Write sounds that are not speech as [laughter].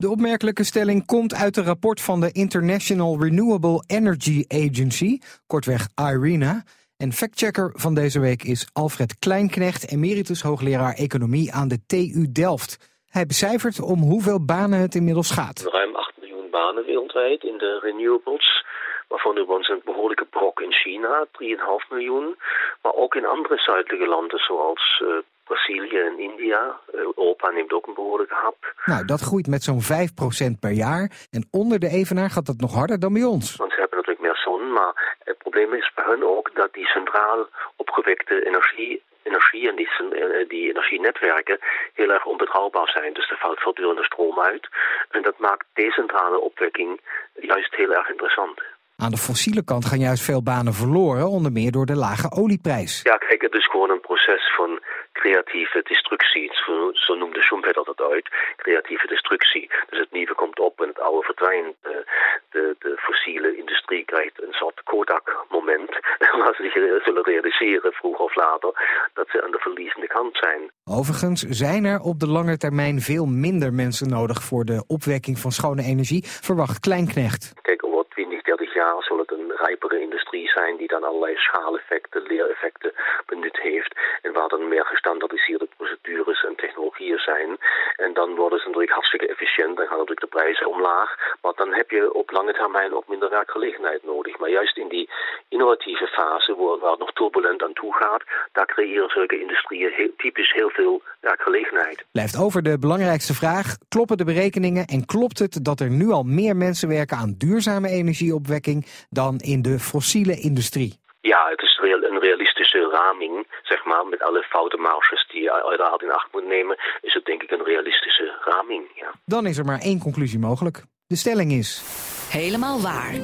De opmerkelijke stelling komt uit een rapport van de International Renewable Energy Agency, kortweg IRENA. En factchecker van deze week is Alfred Kleinknecht, emeritus hoogleraar economie aan de TU Delft. Hij becijfert om hoeveel banen het inmiddels gaat. Ruim 8 miljoen banen wereldwijd in de renewables. Waarvan er ons een behoorlijke brok in China, 3,5 miljoen. Maar ook in andere zuidelijke landen zoals uh, Brazilië en India. Europa neemt ook een behoorlijke hap. Nou, dat groeit met zo'n 5% per jaar. En onder de evenaar gaat dat nog harder dan bij ons. Want ze hebben natuurlijk meer zon, maar het probleem is bij hen ook dat die centraal opgewekte energie energie en die, die energienetwerken heel erg onbetrouwbaar zijn. Dus er valt voortdurende stroom uit. En dat maakt decentrale opwekking juist heel erg interessant. Aan de fossiele kant gaan juist veel banen verloren, onder meer door de lage olieprijs. Ja, kijk, het is gewoon een proces van creatieve destructie. Zo, noemde Schumpeter dat uit. Creatieve destructie. Dus het nieuwe komt op en het oude verdwijnt. De, de, de fossiele industrie krijgt een soort Kodak-moment. [laughs] Waar ze zich zullen realiseren, vroeg of later, dat ze aan de verliezende kant zijn. Overigens zijn er op de lange termijn veel minder mensen nodig voor de opwekking van schone energie, verwacht Kleinknecht. Kijk, over 20, 30 jaar zal het een rijpere industrie zijn die dan allerlei schaaleffecten, leereffecten benut heeft. En waar dan meer gestandardiseerde procedures en technologieën zijn. En dan worden ze natuurlijk hartstikke efficiënt. Dan gaan natuurlijk de prijzen omlaag. Maar dan heb je op lange termijn ook minder werkgelegenheid nodig. Maar juist in die innovatieve fase, waar het nog turbulent gaat, daar creëren zulke industrieën heel, typisch heel veel werkgelegenheid. Blijft over de belangrijkste vraag: kloppen de berekeningen en klopt het dat er nu al meer mensen werken aan duurzame energieopwekking dan in de fossiele industrie? Ja, het is een realistische raming, zeg maar, met alle foute marges die je uiteraard in acht moet nemen, is het denk ik een realistische raming. Ja. Dan is er maar één conclusie mogelijk. De stelling is. Helemaal waar.